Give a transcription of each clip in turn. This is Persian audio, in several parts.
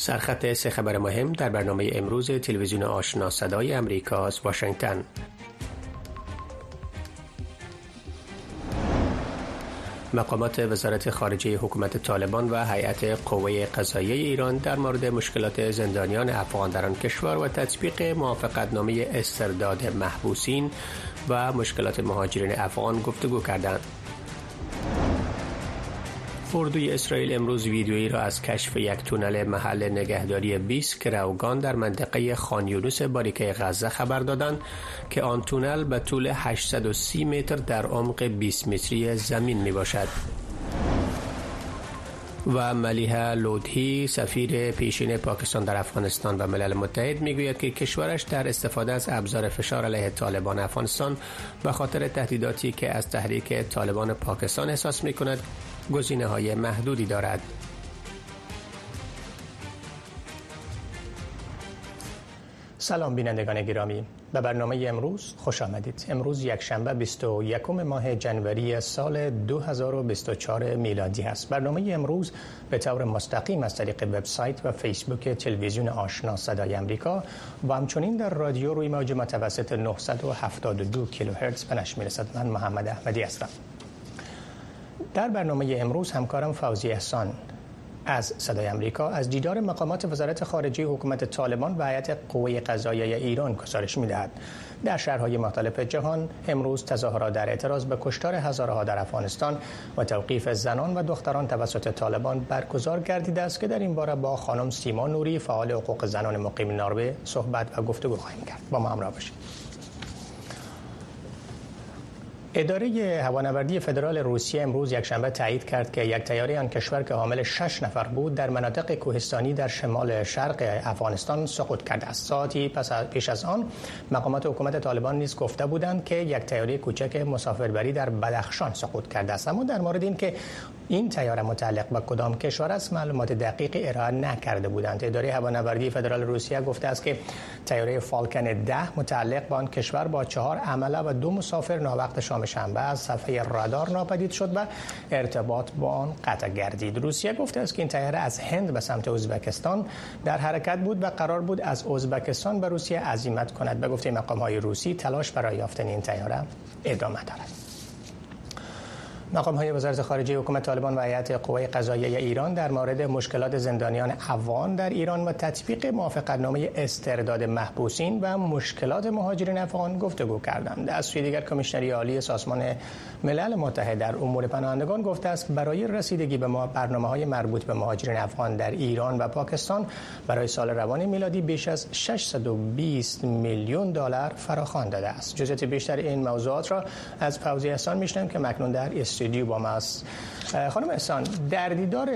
سرخط سه خبر مهم در برنامه امروز تلویزیون آشنا صدای امریکا از واشنگتن مقامات وزارت خارجه حکومت طالبان و هیئت قوه قضاییه ایران در مورد مشکلات زندانیان افغان در آن کشور و تطبیق موافقتنامه استرداد محبوسین و مشکلات مهاجرین افغان گفتگو کردند. اردوی اسرائیل امروز ویدیویی را از کشف یک تونل محل نگهداری 20 کراوگان در منطقه خان یونس باریکه غزه خبر دادند که آن تونل به طول 830 متر در عمق 20 متری زمین می باشد. و ملیحه لودهی سفیر پیشین پاکستان در افغانستان و ملل متحد می‌گوید که کشورش در استفاده از ابزار فشار علیه طالبان افغانستان به خاطر تهدیداتی که از تحریک طالبان پاکستان احساس می کند گزینه های محدودی دارد. سلام بینندگان گرامی. به برنامه امروز خوش آمدید. امروز یک شنبه 21 ماه جنوری سال 2024 میلادی است. برنامه امروز به طور مستقیم از طریق وبسایت و فیسبوک تلویزیون آشنا صدای امریکا و همچنین در رادیو روی موج متوسط 972 کیلوهرتز به نشر می‌رسد. من محمد احمدی هستم. در برنامه امروز همکارم فوزی احسان از صدای امریکا از دیدار مقامات وزارت خارجه حکومت طالبان و هیئت قوه قضاییه ایران گزارش می‌دهد. در شهرهای مختلف جهان امروز تظاهرات در اعتراض به کشتار هزارها در افغانستان و توقیف زنان و دختران توسط طالبان برگزار گردیده است که در این باره با خانم سیما نوری فعال حقوق زنان مقیم ناروی صحبت و گفتگو خواهیم کرد. با ما همراه باشید. اداره هوانوردی فدرال روسیه امروز یکشنبه تایید کرد که یک تیاره آن کشور که حامل شش نفر بود در مناطق کوهستانی در شمال شرق افغانستان سقوط کرده است. ساعتی پس پیش از آن مقامات حکومت طالبان نیز گفته بودند که یک تیاره کوچک مسافربری در بدخشان سقوط کرده است. اما در مورد اینکه این تیاره متعلق به کدام کشور است؟ معلومات دقیق ارائه نکرده بودند. اداره هوانوردی فدرال روسیه گفته است که تیاره فالکن ده متعلق به آن کشور با چهار عمله و دو مسافر ناوقت شام شنبه از صفحه رادار ناپدید شد و ارتباط با آن قطع گردید. روسیه گفته است که این تیاره از هند به سمت ازبکستان در حرکت بود و قرار بود از ازبکستان به روسیه عزیمت کند. به گفته مقام های روسی تلاش برای یافتن این تیاره ادامه دارد. مقام های وزارت خارجه حکومت طالبان و هیئت قوه قضاییه ایران در مورد مشکلات زندانیان افغان در ایران و تطبیق موافقتنامه استرداد محبوسین و مشکلات مهاجرین افغان گفتگو کردند. از سوی دیگر کمیشنری عالی سازمان ملل متحد در امور پناهندگان گفته است برای رسیدگی به برنامه های مربوط به مهاجرین افغان در ایران و پاکستان برای سال روان میلادی بیش از 620 میلیون دلار فراخوان داده است. جزئیات بیشتر این موضوعات را از فوزی احسان میشنویم که مکنون در استودیو با ما است. خانم احسان در دیدار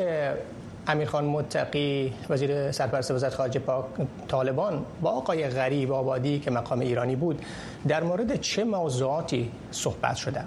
امیرخان متقی وزیر سرپرست وزارت خارجه پاک طالبان با آقای غریب آبادی که مقام ایرانی بود در مورد چه موضوعاتی صحبت شده؟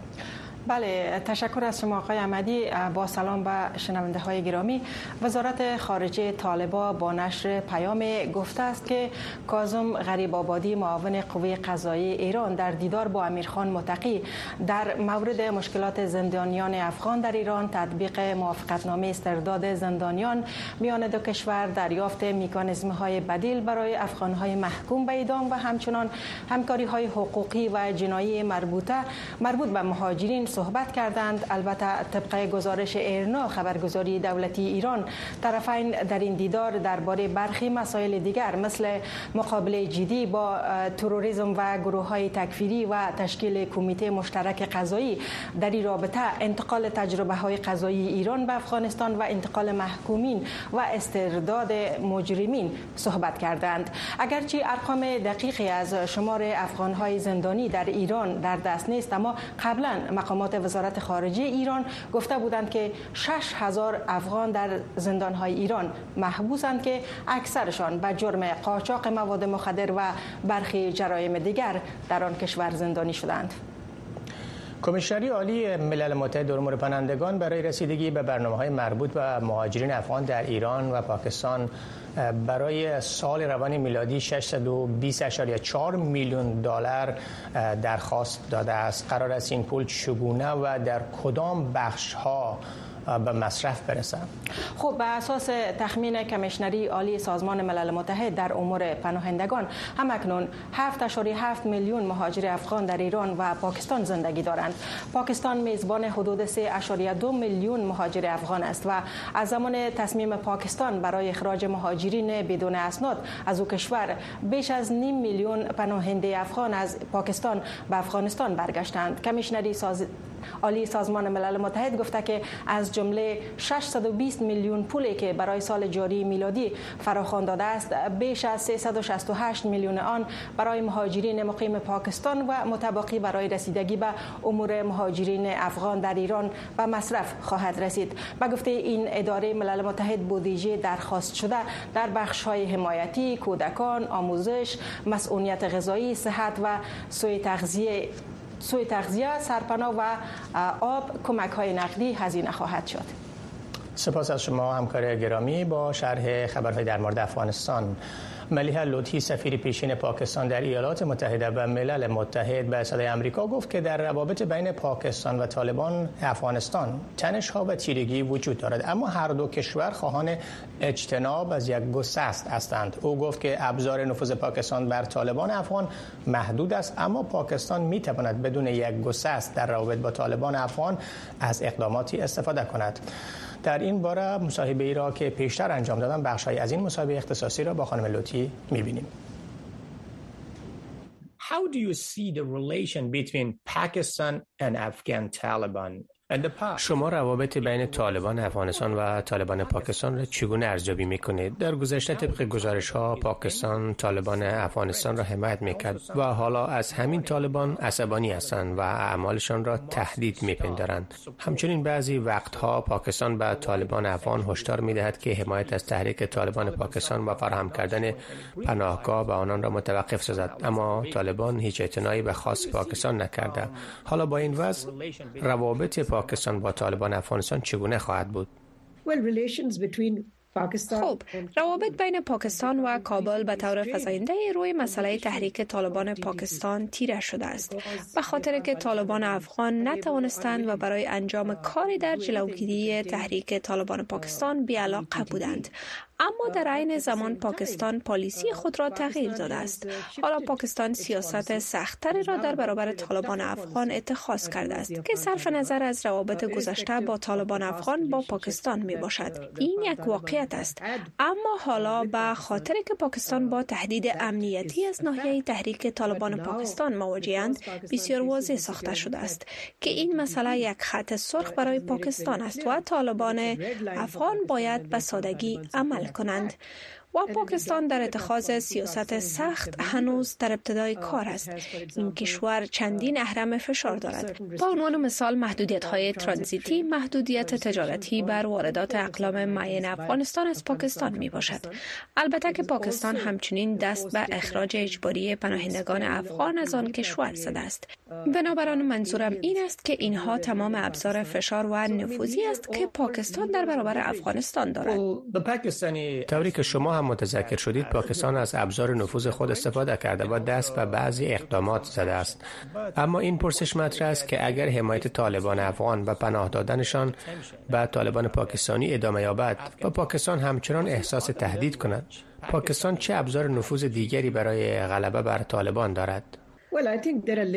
بله تشکر از شما آقای احمدی. با سلام به شنونده های گرامی. وزارت خارجه طالبا با نشر پیام گفته است که کازم غریب آبادی معاون قوه قضایی ایران در دیدار با امیرخان متقی در مورد مشکلات زندانیان افغان در ایران تطبیق موافقتنامه استرداد زندانیان میان دو کشور دریافت میکانیزم های بدیل برای افغان های محکوم به اعدام و همچنان همکاری های حقوقی و جنایی مربوطه مربوط به مهاجرین صحبت کردند. البته طبق گزارش ایرنا خبرگزاری دولتی ایران طرفین در این دیدار درباره برخی مسائل دیگر مثل مقابله جدی با تروریسم و گروه های تکفیری و تشکیل کمیته مشترک قضایی در این رابطه انتقال تجربه های قضایی ایران به افغانستان و انتقال محکومین و استرداد مجرمین صحبت کردند. اگرچه ارقام دقیقی از شمار افغان های زندانی در ایران در دست نیست اما قبلا مقامات وزارت خارجه ایران گفته بودند که 6000 افغان در زندانهای ایران محبوسند که اکثرشان به جرم قاچاق مواد مخدر و برخی جرایم دیگر در آن کشور زندانی شدند. کمیشنری عالی ملل متحد امور پناهندگان برای رسیدگی به برنامه های مربوط به مهاجرین افغان در ایران و پاکستان برای سال روان میلادی 620.4 میلیون دلار درخواست داده است. قرار است این پول چگونه و در کدام بخش ها به مصرف برسه خب به اساس تخمین کمیشنری عالی سازمان ملل متحد در امور پناهندگان همکنون 7.7 میلیون مهاجر افغان در ایران و پاکستان زندگی دارند. پاکستان میزبان حدود 3.2 میلیون مهاجر افغان است و از زمان تصمیم پاکستان برای اخراج مهاجرین بدون اسناد از او کشور بیش از نیم میلیون پناهنده افغان از پاکستان به افغانستان برگشتند. کمیشنری ساز... عالی سازمان ملل متحد گفته که از جمله 620 میلیون پولی که برای سال جاری میلادی فراخوان داده است بیش از 368 میلیون آن برای مهاجرین مقیم پاکستان و متباقی برای رسیدگی به امور مهاجرین افغان در ایران و مصرف خواهد رسید. به گفته این اداره ملل متحد بودجه درخواست شده در بخش های حمایتی کودکان آموزش مسئولیت غذایی صحت و سوی تغذیه سوی تغذیه سرپناه و آب کمک های نقدی هزینه خواهد شد. سپاس از شما همکار گرامی با شرح خبرهای در مورد افغانستان. ملیحه لطفی سفیر پیشین پاکستان در ایالات متحده و ملل متحد به صدای آمریکا گفت که در روابط بین پاکستان و طالبان افغانستان تنش ها و تیرگی وجود دارد. اما هر دو کشور خواهان اجتناب از یک گسست هستند. او گفت که ابزار نفوذ پاکستان بر طالبان افغان محدود است اما پاکستان می تواند بدون یک گسست در روابط با طالبان افغان از اقداماتی استفاده کند. در این باره مصاحبه ای را که پیشتر انجام دادم بخش از این مصاحبه اختصاصی را با خانم لوتی می‌بینیم. How do you see the relation between Pakistan and Afghan Taliban? شما روابط بین طالبان افغانستان و طالبان پاکستان را چگونه ارزیابی می‌کنید؟ در گذشته طبق گزارش ها پاکستان طالبان افغانستان را حمایت می‌کرد و حالا از همین طالبان عصبانی هستند و اعمالشان را تهدید میپندارند. همچنین بعضی وقتها پاکستان به طالبان افغان هشدار می‌دهد که حمایت از تحریک طالبان پاکستان و فراهم کردن پناهگاه به آنان را متوقف سازد اما طالبان هیچ اعتنایی به خاص پاکستان نکرده. حالا با این وضع روابط پاکستان با طالبان افغانستان چگونه خواهد بود؟ خب روابط بین پاکستان و کابل به طور فزاینده روی مسئله تحریک طالبان پاکستان تیره شده است به خاطر که طالبان افغان نتوانستند و برای انجام کاری در جلوگیری تحریک طالبان پاکستان بیعلاقه بودند اما در عین زمان پاکستان پالیسی خود را تغییر داده است. حالا پاکستان سیاست سختتری را در برابر طالبان افغان اتخاذ کرده است که صرف نظر از روابط گذشته با طالبان افغان با پاکستان می باشد این یک واقعیت است. اما حالا به خاطر که پاکستان با تهدید امنیتی از ناحیه تحریک طالبان پاکستان مواجهاند بسیار واضح ساخته شده است که این مسئله یک خط سرخ برای پاکستان است و طالبان افغان باید به سادگی عمل کنند. و پاکستان در اتخاذ سیاست سخت هنوز در ابتدای کار است. این کشور چندین اهرم فشار دارد. با عنوان مثال محدودیت های ترانزیتی محدودیت تجارتی بر واردات اقلام معین افغانستان از پاکستان می باشد البته که پاکستان همچنین دست به اخراج اجباری پناهندگان افغان از آن کشور زده است بنابراین منظورم این است که اینها تمام ابزار فشار و نفوذی است که پاکستان در برابر افغانستان دارد. طوری که شما متذکر شدید پاکستان از ابزار نفوذ خود استفاده کرده و دست به بعضی اقدامات زده است. اما این پرسش مطرح است که اگر حمایت طالبان افغان و پناه دادنشان به طالبان پاکستانی ادامه یابد و پاکستان همچنان احساس تهدید کند پاکستان چه ابزار نفوذ دیگری برای غلبه بر طالبان دارد؟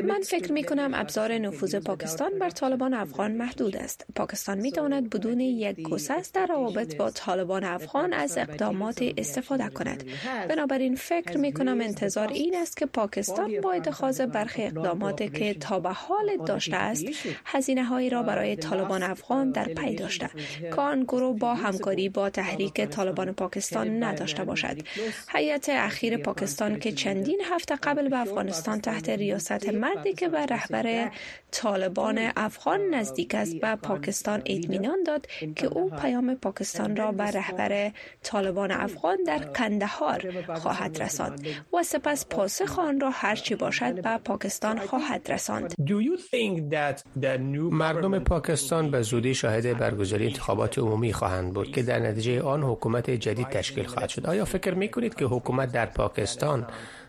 من فکر می کنم ابزار نفوذ پاکستان بر طالبان افغان محدود است. پاکستان می تواند بدون یک گسست در روابط با طالبان افغان از اقدامات استفاده کند. بنابراین فکر می کنم انتظار این است که پاکستان با اتخاذ برخی اقدامات که تا به حال داشته است، هزینه هایی را برای طالبان افغان در پی داشته. کان گروه با همکاری با تحریک طالبان پاکستان نداشته باشد. هیئت اخیر پاکستان که چندین هفته قبل به افغانستان تحت ریاست مردی که به رهبر طالبان افغان نزدیک است به پاکستان اطمینان داد که او پیام پاکستان را به رهبر طالبان افغان در کندهار خواهد رساند و سپس پاسخ آن را هرچی باشد به پاکستان خواهد رساند. مردم پاکستان به زودی شاهد برگزاری انتخابات عمومی خواهند بود که در نتیجه آن حکومت جدید تشکیل خواهد شد. آیا فکر می کنید که حکومت در پاکستان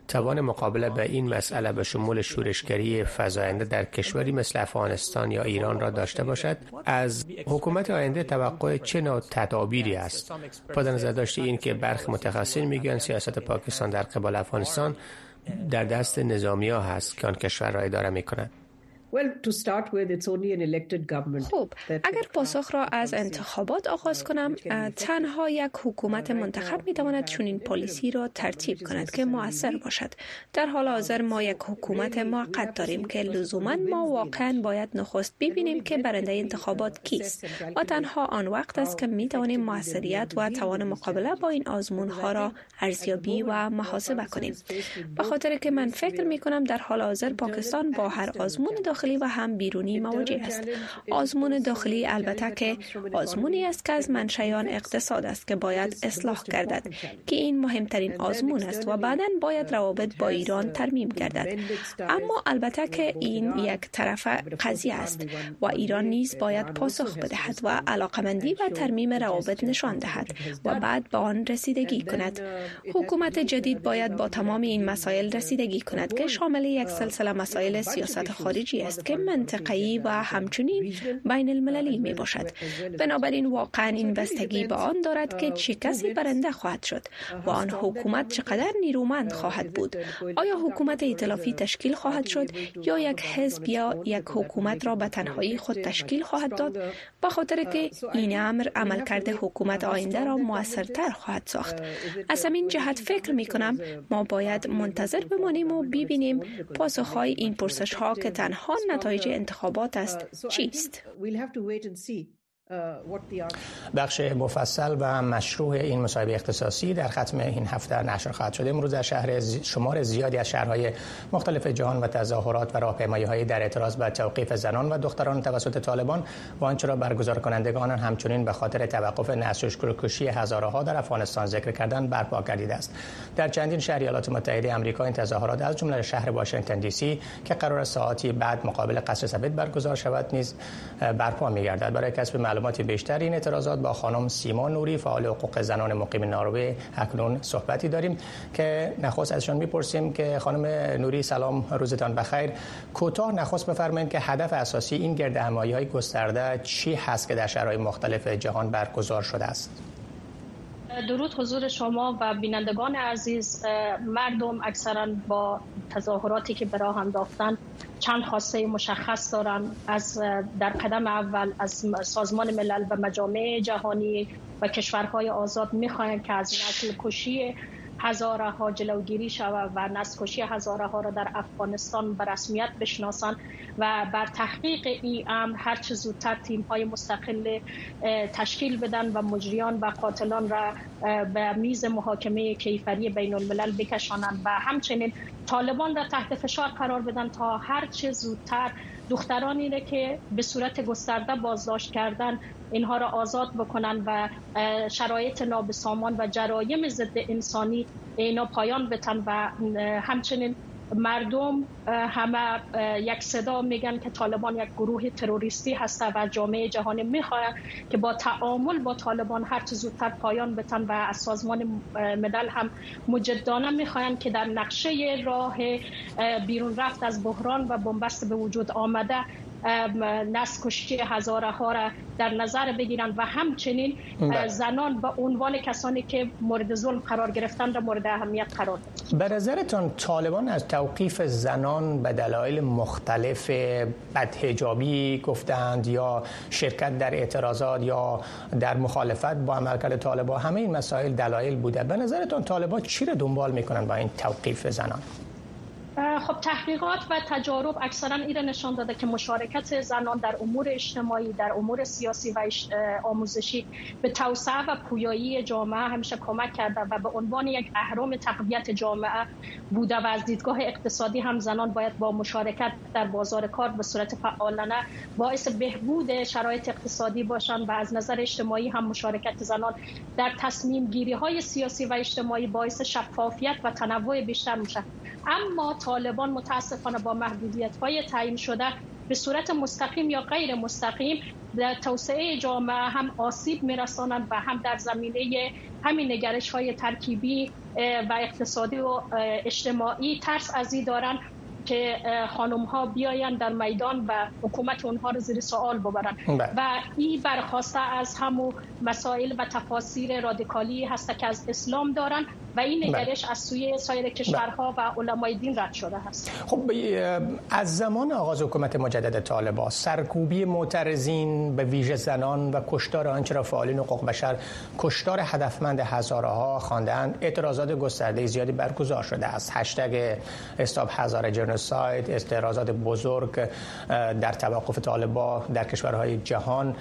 توان مقابله به این مسئله به شمول شورشگری فزاینده در کشوری مثل افغانستان یا ایران را داشته باشد از حکومت آینده توقع چه نوع تدابیری است؟ با نظر داشته این که برخی متخصصین میگن سیاست پاکستان در قبال افغانستان در دست نظامی ها هست که آن کشور را اداره می کند خب اگر پاسخ را از انتخابات آغاز کنم تنها یک حکومت منتخب می تواند چنین پالیسی را ترتیب کند که موثر باشد. در حال حاضر ما یک حکومت موقت داریم که لزوما ما واقعا باید نخست ببینیم که برنده انتخابات کیست. و تنها آن وقت است که می توانیم موثریت و توان مقابله با این آزمون ها را ارزیابی و محاسبه کنیم. به خاطر که من فکر می کنم در حال حاضر پاکستان با هر آزمون داخلی و هم بیرونی مواجه است. آزمون داخلی البته که آزمونی است که از منشیان اقتصاد است که باید اصلاح گردد که این مهمترین آزمون است و بعدا باید روابط با ایران ترمیم گردد. اما البته که این یک طرف قضیه است و ایران نیز باید پاسخ بدهد و علاقمندی و ترمیم روابط نشان دهد و بعد به آن رسیدگی کند. حکومت جدید باید با تمام این مسائل رسیدگی کند که شامل یک سلسله مسائل سیاست خارجی است که منطقه‌ای و همچنین بین المللی می باشد بنابراین واقعا این بستگی به آن دارد که چه کسی برنده خواهد شد و آن حکومت چقدر نیرومند خواهد بود. آیا حکومت ائتلافی تشکیل خواهد شد یا یک حزب یا یک حکومت را به تنهایی خود تشکیل خواهد داد؟ به خاطر که این امر عملکرد حکومت آینده را موثرتر خواهد ساخت. از همین جهت فکر می کنم ما باید منتظر بمانیم و ببینیم پاسخهای این پرسش ها که تنها نتایج انتخابات است چیست؟ بخش مفصل و مشروع این مصاحبه اختصاصی در ختم این هفته نشر خواهد شد. امروز در شهر شمار زیادی از شهرهای مختلف جهان و تظاهرات و راهپیمایی در اعتراض به توقیف زنان و دختران توسط طالبان و آنچه را برگزار کنندگان همچنین به خاطر توقف نسل کشی هزارها در افغانستان ذکر کردن برپا گردیده است. در چندین شهر ایالات متحده آمریکا این تظاهرات از جمله شهر واشنگتن دی سی که قرار ساعتی بعد مقابل قصر سفید برگزار شود نیز برپا می‌گردد. برای کسب معلومات بیشتر این اعتراضات با خانم سیما نوری فعال حقوق زنان مقیم ناروی اکنون صحبتی داریم که نخست ازشان می‌پرسیم که خانم نوری سلام روزتان بخیر. کوتاه نخست بفرمایید که هدف اساسی این گرد همایی های گسترده چی هست که در شهرهای مختلف جهان برگزار شده است؟ درود حضور شما و بینندگان عزیز. مردم اکثرا با تظاهراتی که براه انداختن چند خواسته مشخص دارن از در قدم اول از سازمان ملل و مجامع جهانی و کشورهای آزاد می‌خواهند که از نسل کشی هزاره ها جلوگیری شود و نسل هزاره ها را در افغانستان به رسمیت بشناسند و بر تحقیق این امر هر چه زودتر تیم های مستقل تشکیل بدن و مجریان و قاتلان را به میز محاکمه کیفری بین الملل بکشانند و همچنین طالبان را تحت فشار قرار بدن تا هر چه زودتر دخترانی را که به صورت گسترده بازداشت کردن اینها را آزاد بکنن و شرایط نابسامان و جرایم ضد انسانی اینا پایان بتن و همچنین مردم همه یک صدا میگن که طالبان یک گروه تروریستی هسته و جامعه جهانی می‌خواهند که با تعامل با طالبان هر چه زودتر پایان بتن و از سازمان ملل هم مجدانه می‌خواهند که در نقشه راه بیرون رفت از بحران و بنبست به وجود آمده نسل کشی هزاره ها را در نظر بگیرند و همچنین بله. زنان به عنوان کسانی که مورد ظلم قرار گرفتن را مورد اهمیت قرار دادند به نظرتان طالبان از توقیف زنان به دلایل مختلف بدهجابی گفتند یا شرکت در اعتراضات یا در مخالفت با عملکرد طالبان همه این مسائل دلایل بوده؟ به نظرتان طالبان چی را دنبال می‌کنند با این توقیف زنان؟ خب تحقیقات و تجارب اکثرا این نشان داده که مشارکت زنان در امور اجتماعی در امور سیاسی و آموزشی به توسعه و پویایی جامعه همیشه کمک کرده و به عنوان یک اهرام تقویت جامعه بوده و از دیدگاه اقتصادی هم زنان باید با مشارکت در بازار کار به صورت فعالانه باعث بهبود شرایط اقتصادی باشند و از نظر اجتماعی هم مشارکت زنان در تصمیم گیری های سیاسی و اجتماعی باعث شفافیت و تنوع بیشتر میشه اما طالبان متاسفانه با محدودیت های تعیین شده به صورت مستقیم یا غیر مستقیم در توسعه جامعه هم آسیب میرسانند و هم در زمینه همین نگرش های ترکیبی و اقتصادی و اجتماعی ترس از دارن که خانم ها بیاین در میدان و حکومت اونها رو زیر سوال ببرن بله. و این برخواسته از همو مسائل و تفاسیر رادیکالی هست که از اسلام دارن و این بله. نگرش از سوی سایر کشورها و علمای دین رد شده هست. خب از زمان آغاز حکومت مجدد طالبان سرکوبی معترضین به ویژه زنان و کشتار آنچه را فعالین حقوق بشر کشتار هدفمند هزارها خواندند اعتراضات گسترده زیادی برگزار شده است. هشتگ استاب هزار جنوساید اعتراضات بزرگ در توقف طالبان در کشورهای جهان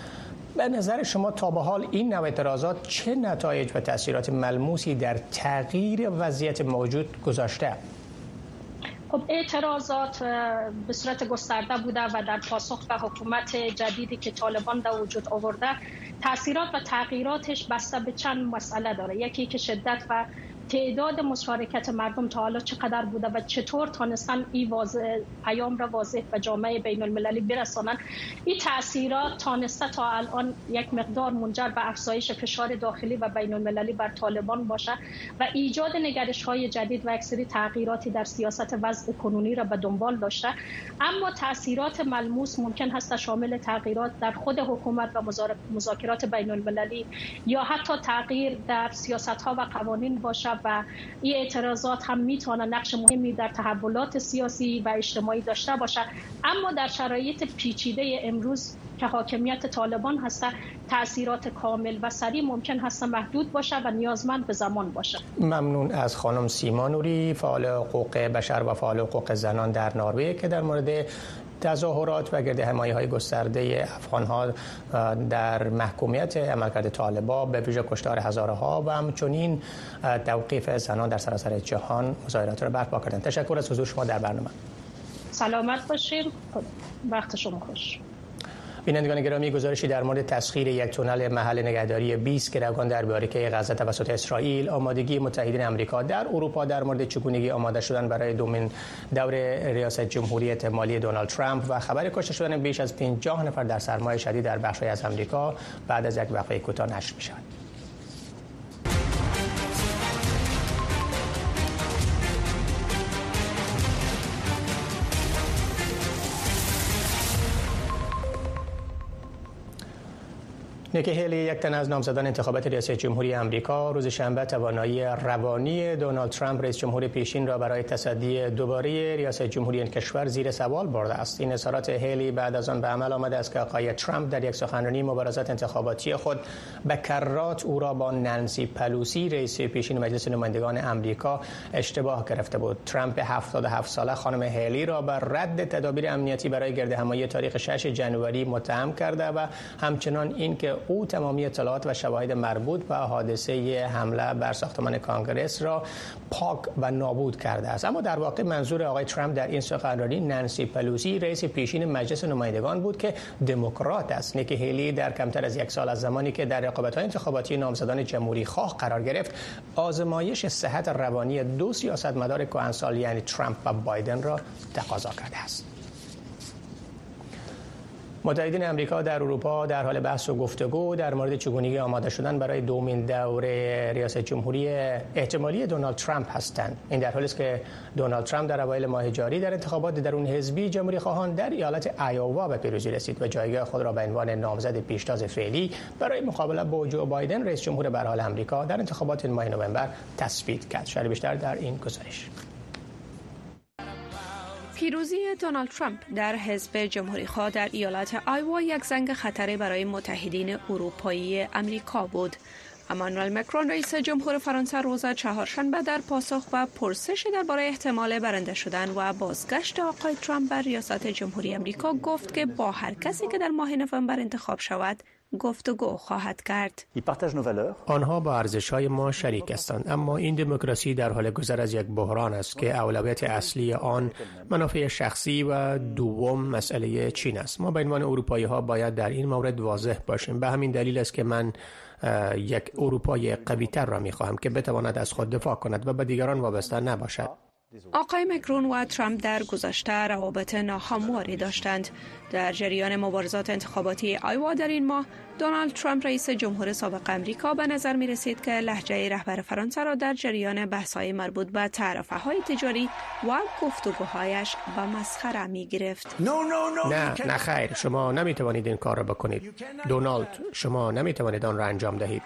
به نظر شما تا به حال این نوع اعتراضات چه نتایج و تاثیرات ملموسی در تغییر وضعیت موجود گذاشته؟ خب اعتراضات به صورت گسترده بوده و در پاسخ به حکومت جدیدی که طالبان در وجود آورده تاثیرات و تغییراتش بسته به چند مسئله داره یکی که شدت و تعداد مشارکت مردم تا حالا چقدر بوده و چطور تانستن این پیام را واضح و جامعه بین المللی برسانن این تاثیرات تانسته تا الان یک مقدار منجر به افزایش فشار داخلی و بین المللی بر طالبان باشه و ایجاد نگرش های جدید و اکثری تغییراتی در سیاست وضع کنونی را به دنبال داشته. اما تاثیرات ملموس ممکن هست شامل تغییرات در خود حکومت و مذاکرات بین المللی یا حتی تغییر در سیاست ها و قوانین باشه و این اعتراضات هم می‌تونه نقش مهمی در تحولات سیاسی و اجتماعی داشته باشه. اما در شرایط پیچیده امروز که حاکمیت طالبان هست تاثیرات کامل و سریع ممکن هست محدود باشه و نیازمند به زمان باشه. ممنون از خانم سیما نوری فعال حقوق بشر و فعال حقوق زنان در نروژ که در مورد تظاهرات و گرد حمایه های گسترده افغان ها در محکومیت عملکرد طالبا به ویژه کشتار هزارها و همچنین توقیف زنان در سراسر جهان. مظاهرات را برپا کردند تشکر از حضور شما در برنامه. سلامت باشید وقت شما خوش. بینندگان گرامی گزارشی در مورد تسخیر یک تونل محل نگهداری 20 گروگان در باریکه غزه توسط اسرائیل آمادگی متحدین آمریکا در اروپا در مورد چگونگی آماده شدن برای دومین دور ریاست جمهوری احتمالی دونالد ترامپ و خبر کشته شدن بیش از 50 نفر در سرمایه شدید در بخشی از آمریکا بعد از یک وقفه کوتاه نشر می نیکی هیلی یک تن از نامزدان انتخابات ریاست جمهوری آمریکا. روز شنبه توانایی روانی دونالد ترامپ رئیس جمهور پیشین را برای تصدی دوباره ریاست جمهوری این کشور زیر سوال برده است. این اظهارات هیلی بعد از آن به عمل آمده است که آقای ترامپ در یک سخنرانی مبارزات انتخاباتی خود به کرات او را با نانسی پلوسی رئیس پیشین مجلس نمایندگان آمریکا اشتباه گرفته بود. ترامپ 77 ساله خانم هیلی را بر رد تدابیر امنیتی برای گرد همایی تاریخ 6 جنوری متهم کرده و همچنان اینکه او تمامی اطلاعات و شواهد مربوط به حادثه حمله بر ساختمان کانگرس را پاک و نابود کرده است. اما در واقع منظور آقای ترامپ در این سخنرانی نانسی پلوسی رئیس پیشین مجلس نمایندگان بود که دموکرات است. نیکی هیلی در کمتر از یک سال از زمانی که در رقابت‌های انتخاباتی نامزدان جمهوری خواه قرار گرفت آزمایش صحت روانی دو سیاستمدار کهنسال یعنی ترامپ و بایدن را تقاضا کرده است. متحدین امریکا در اروپا در حال بحث و گفتگو در مورد چگونگی آماده شدن برای دومین دور ریاست جمهوری احتمالی دونالد ترامپ هستند. این در حالی است که دونالد ترامپ در اوایل ماه جاری در انتخابات درون حزبی جمهوری خواهان در ایالت ایووا به پیروزی رسید و جایگاه خود را به عنوان نامزد پیشتاز فعلی برای مقابله با جو بایدن رئیس جمهور به حال آمریکا در انتخابات ماه نوامبر تثبیت کرد. شرح بیشتر در این گزارش. پیروزی دونالد ترامپ در حزب جمهوری خواه در ایالت آیوا یک زنگ خطری برای متحدین اروپایی امریکا بود. امانوئل مکرون رئیس جمهور فرانسه روز چهارشنبه در پاسخ و پرسش درباره احتمال برنده شدن و بازگشت آقای ترامپ بر ریاست جمهوری امریکا گفت که با هر کسی که در ماه نوامبر انتخاب شود گفتگو خواهد کرد. آنها با ارزش های ما شریک هستند اما این دموکراسی در حال گذر از یک بحران است که اولویت اصلی آن منافع شخصی و دوم مسئله چین است. ما به عنوان اروپایی ها باید در این مورد واضح باشیم. به همین دلیل است که من یک اروپای قوی تر را می خواهم که بتواند از خود دفاع کند و به دیگران وابسته نباشد. آقای مکرون و ترامپ در گذشته روابط ناهمواری داشتند. در جریان مبارزات انتخاباتی آیوا در این ماه دونالد ترامپ رئیس جمهور سابق امریکا به نظر می رسید که لحجه رهبر فرانسه را در جریان بحث‌های مربوط به تعرفه های تجاری و گفتگوهایش به مسخره می گرفت نه نه خیر. شما نمی توانید این کار را بکنید. دونالد شما نمی توانید آن را انجام دهید.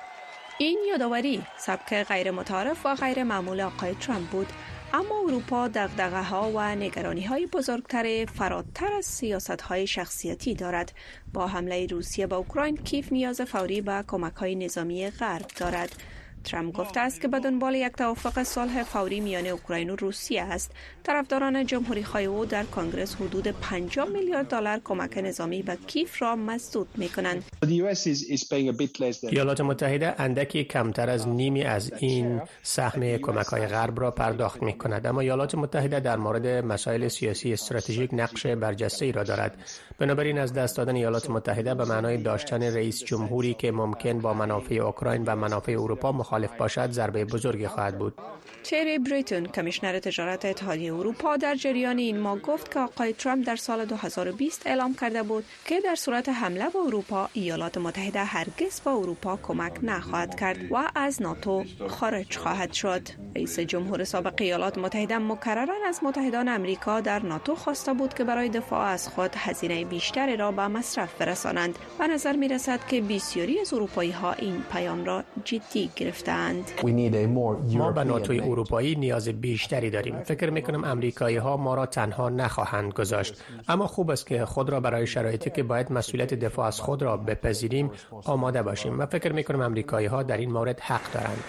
این یادآوری سبک غیر متعارف و غیر معمول آقای ترامپ بود. اما اروپا دغدغه ها و نگرانی های بزرگتر فراتر از سیاست های شخصیتی دارد. با حمله روسیه به اوکراین کیف نیاز فوری به کمک های نظامی غرب دارد. ترامپ گفته است که به دنبال یک توافق صلح فوری میان اوکراین و روسیه است. طرفداران جمهوری خواهی او در کنگرس حدود 50 میلیارد دلار کمک نظامی به کیف را مسدود می کنند ایالات متحده اندکی کمتر از نیمی از این سهم کمک های غرب را پرداخت می کند اما ایالات متحده در مورد مسائل سیاسی استراتژیک نقش برجسته ای را دارد. بنابراین از دست دادن ایالات متحده به معنای داشتن رئیس جمهوری که ممکن با منافع اوکراین و منافع اروپا مخالف باشد ضربه بزرگی خواهد بود. تری بریتون کمیشنر تجارت اتحادیه اروپا در جریان این ماه گفت که آقای ترامپ در سال 2020 اعلام کرده بود که در صورت حمله به اروپا ایالات متحده هرگز به اروپا کمک نخواهد کرد و از ناتو خارج خواهد شد. رئیس جمهور سابق ایالات متحده مکررا از متحدان امریکا در ناتو خواسته بود که برای دفاع از خود هزینه بیشتری را به مصرف برسانند. و نظر می رسد که بسیاری از اروپایی ها این پیام را جدی گرفتند. ما به ناتوی اروپایی نیاز بیشتری داریم. فکر می کنم امریکایی ها ما را تنها نخواهند گذاشت. اما خوب است که خود را برای شرایطی که باید مسئولیت دفاع از خود را بپذیریم آماده باشیم. و فکر می کنم امریکایی ها در این مورد حق دارند.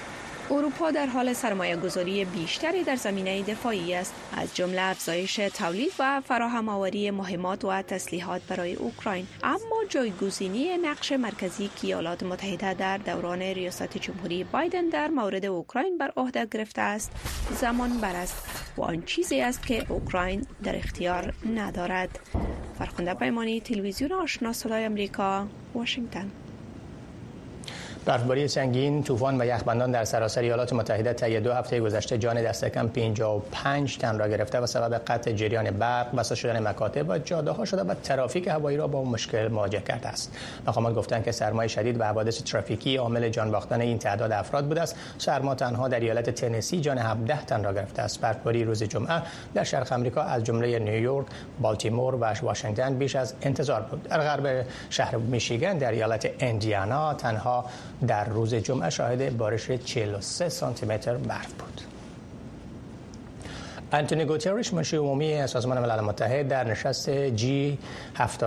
اروپا در حال سرمایه گذاری بیشتری در زمینه دفاعی است. از جمله افزایش تولید و فراهم آوری مهمات و تسلیحات برای اوکراین. اما جایگزینی نقش مرکزی که ایالات متحده در دوران ریاست جمهوری بایدن در مورد اوکراین بر عهده گرفته است زمان بر است و آن چیزی است که اوکراین در اختیار ندارد. فرخنده پیمانی تلویزیون آشنا صدای امریکا واشنگتن. برفباری سنگین، طوفان و یخبندان در سراسر ایالات متحده طی دو هفته گذشته جان دست کم 55 تن را گرفته و سبب قطع جریان برق، بسته شدن مکاتب و جاده ها شده و ترافیک هوایی را با مشکل مواجه کرده است. مقامات گفتند که سرمای شدید و حوادث ترافیکی عامل جان باختن این تعداد افراد بوده است. سرما تنها در ایالت تنسی جان 17 تن را گرفته است. برفباری روز جمعه در شرق آمریکا از جمله نیویورک، بالتیمور و واشنگتن بیش از انتظار بود. در غرب شهر میشیگن در ایالت اندیانا تنها در روز جمعه شاهد بارش 43 سانتی متر برف بود. انتونی گوترش مشیر عمومی سازمان ملل متحد در نشست جی هفت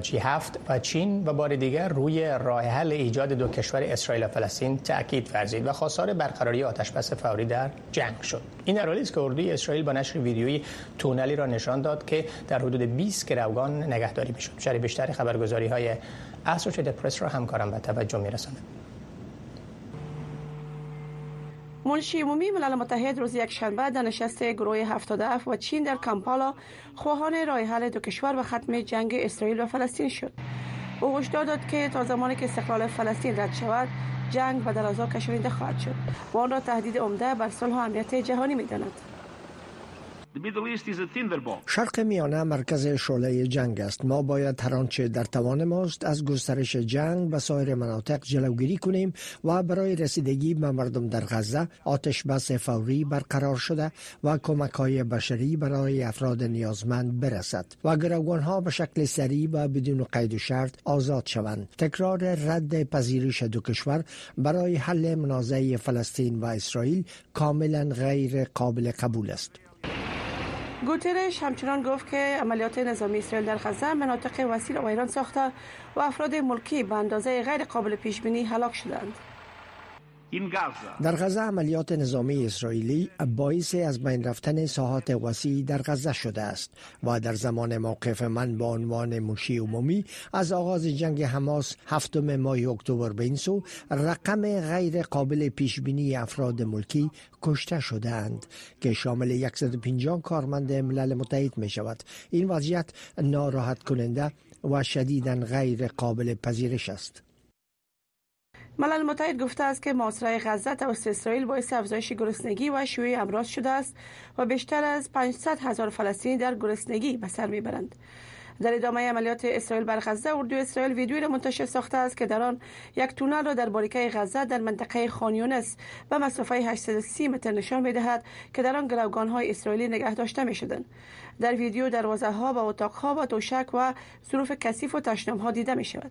جی هفت و چین و بار دیگر روی راه حل ایجاد دو کشور اسرائیل و فلسطین تاکید ورزید و خواستار برقراری آتشبس فوری در جنگ شد این در حالی است که اردوی اسرائیل با نشر ویدیویی تونلی را نشان داد که در حدود 20 گروگان نگهداری می‌شد شری بیشتری خبرگزاری های اسوسییتد پرس را همکارم به توجه میرساند منشی عمومی ملل متحد روز یک شنبه در نشست گروه 77 و چین در کامپالا خواهان راه حل دو کشور و ختم جنگ اسرائیل و فلسطین شد. او هشدار داد که تا زمانی که استقلال فلسطین رد شود جنگ به درازا کشانیده خواهد شد و آن را تهدید عمده بر صلح و امنیت جهانی می‌داند. شرق میانه مرکز شعله جنگ است ما باید هر آنچه در توان ماست از گسترش جنگ به سایر مناطق جلوگیری کنیم و برای رسیدگی به مردم در غزه آتش بس فوری برقرار شده و کمک های بشری برای افراد نیازمند برسد و گروگان ها به شکل سریع و بدون قید و شرط آزاد شوند تکرار رد پذیرش دو کشور برای حل منازعه فلسطین و اسرائیل کاملا غیر قابل قبول است گوترش همچنان گفت که عملیات نظامی اسرائیل در غزه مناطق وسیع و ایران ساخته و افراد ملکی به اندازه غیر قابل پیش بینی هلاک شدند. در غزه عملیات نظامی اسرائیلی باعث از بین رفتن ساحات وسیع در غزه شده است و در زمان موقف من به عنوان مشی عمومی از آغاز جنگ حماس هفتم ماه اکتبر به این سو رقم غیر قابل پیش بینی افراد ملکی کشته شده اند که شامل 150 کارمند ملل متحد می شود. این وضعیت ناراحت کننده و شدیدا غیر قابل پذیرش است. ملل متحد گفته است که محاصره غزه توسط اسرائیل باعث افزایش گرسنگی و شیوع امراض شده است و بیشتر از 500 هزار فلسطینی در گرسنگی به سر می‌برند. در ادامه عملیات اسرائیل بر غزه اردو اسرائیل ویدیویی را منتشر ساخته است که در آن یک تونل را در باریکه غزه در منطقه خانیونس به مسافه 830 متر نشان می‌دهد که در آن گروگان های اسرائیلی نگه داشته می شدند. در ویدیو دروازه ها و اتاق ها و توشک و ظروف کثیف و تشنم ها دیده می شود.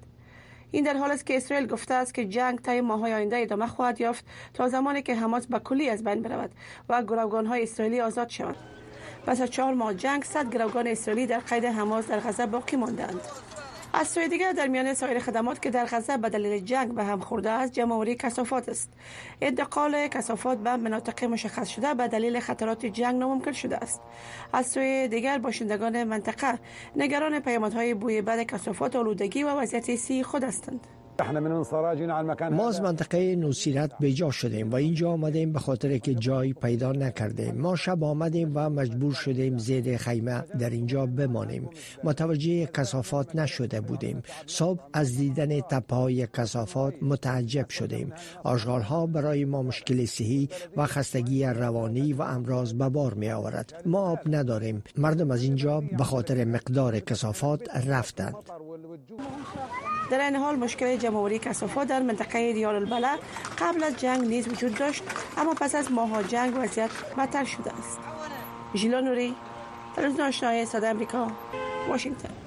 این در حال است که اسرائیل گفته است که جنگ طی ماه‌های آینده ادامه خواهد یافت تا زمانی که حماس به کلی از بین برود و های اسرائیلی آزاد شوند. پس از چهار ماه جنگ صد گروگان اسرائیلی در قید حماس در غزه باقی ماندند. از سوی دیگر در میان سایر خدمات که در غزه به دلیل جنگ به هم خورده است جمعوری کسافات است. انتقال کسافات به مناطق مشخص شده به دلیل خطرات جنگ ناممکن شده است. از سوی دیگر باشندگان منطقه نگران پیامدهای بوی بد کسافات آلودگی و وضعیت سی خود هستند. ما از منطقه نوسیرت به جا شدیم و اینجا آمدیم به خاطر که جای پیدا نکردیم. ما شب آمدیم و مجبور شدیم زیر خیمه در اینجا بمانیم. متوجه کسافات نشده بودیم. صبح از دیدن تپهای کسافات متعجب شدیم. آشغال ها برای ما مشکل صحی و خستگی روانی و امراض به بار می آورد ما آب نداریم. مردم از اینجا به خاطر مقدار کسافات رفتند. در این حال مشکل جمهوری کسافات در منطقه دیار البله قبل از جنگ نیز وجود داشت اما پس از ماها جنگ وضعیت بدتر شده است. ژیلا نوری تلویزیون آشنای امریکا واشنگتن.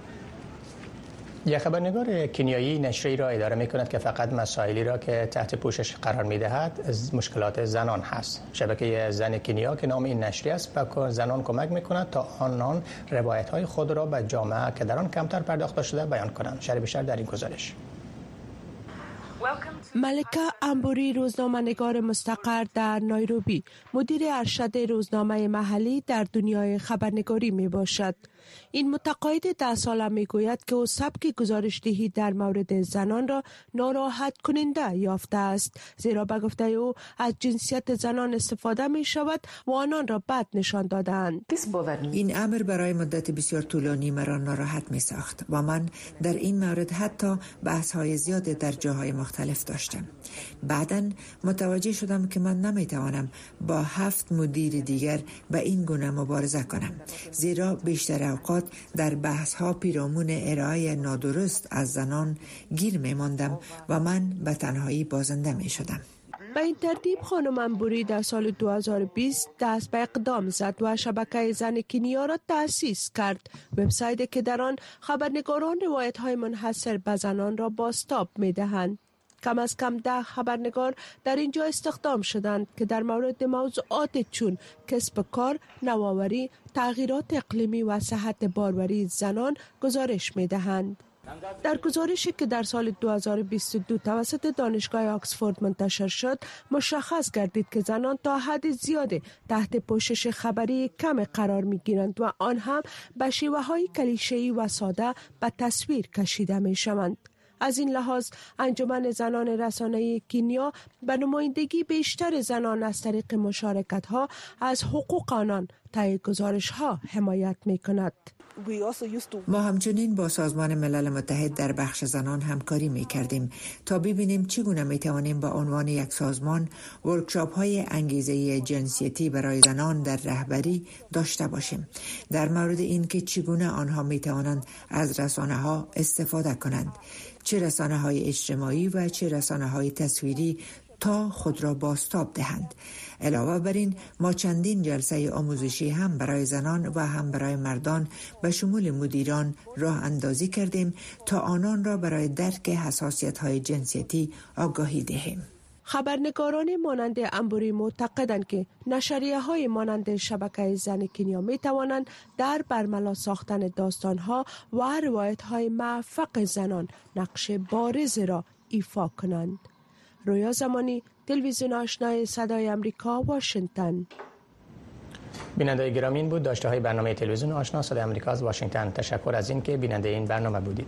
یک خبرنگار کنیایی نشری را اداره می کند که فقط مسائلی را که تحت پوشش قرار می دهد مشکلات زنان هست. شبکه زن کنیا که نام این نشری است به زنان کمک می کند تا آنان روایت های خود را به جامعه که در آن کمتر پرداخته شده بیان کنند. شرح بیشتر در این گزارش. ملکه امبوری روزنامه نگار مستقر در نایروبی. مدیر ارشد روزنامه محلی در دنیای خبرنگاری می باشد. این متقاعد ده ساله می گوید که او سبک گزارش دهی در مورد زنان را ناراحت کننده یافته است. زیرا به گفته او از جنسیت زنان استفاده می شود و آنان را بد نشان دادند این امر برای مدت بسیار طولانی مرا ناراحت می ساخت و من در این مورد حتی بحث های زیاد در جاهای مختلف داشتم. بعدا متوجه شدم که من نمی توانم با هفت مدیر دیگر به این گونه مبارزه کنم. زیرا بیشتر اوقات در بحث ها پیرامون ارائه نادرست از زنان گیر می ماندم و من به تنهایی بازنده می شدم. به این ترتیب خانم انبوری در سال 2020 دست به اقدام زد و شبکه زن کنیا را تأسیس کرد وبسایتی که در آن خبرنگاران روایت های منحصر به زنان را باستاب می دهند کم از کم ده خبرنگار در اینجا استخدام شدند که در مورد موضوعات چون کسب کار، نوآوری، تغییرات اقلیمی و صحت باروری زنان گزارش می دهند. در گزارشی که در سال 2022 توسط دانشگاه آکسفورد منتشر شد مشخص گردید که زنان تا حد زیاده تحت پوشش خبری کم قرار می گیرند و آن هم به شیوه های کلیشه‌ای و ساده به تصویر کشیده می شوند. از این لحاظ انجمن زنان رسانه کینیا به نمایندگی بیشتر زنان از طریق مشارکت ها از حقوق آنان طی گزارش ها حمایت می کند. ما همچنین با سازمان ملل متحد در بخش زنان همکاری می کردیم تا ببینیم چگونه می توانیم با عنوان یک سازمان ورکشاپ های انگیزه جنسیتی برای زنان در رهبری داشته باشیم در مورد اینکه چگونه آنها می توانند از رسانه ها استفاده کنند چه رسانه های اجتماعی و چه رسانه های تصویری تا خود را باستاب دهند. علاوه بر این ما چندین جلسه آموزشی هم برای زنان و هم برای مردان به شمول مدیران راه اندازی کردیم تا آنان را برای درک حساسیت های جنسیتی آگاهی دهیم. خبرنگاران مانند انبوری معتقدند که نشریه های مانند شبکه زن کنیا می توانند در برملا ساختن داستان ها و روایت های موفق زنان نقش بارز را ایفا کنند. رویا زمانی تلویزیون آشنای صدای امریکا واشنگتن. بیننده گرامی بود. داشته های برنامه تلویزیون آشنا صدای امریکا از واشنگتن. تشکر از اینکه بیننده این برنامه بودید.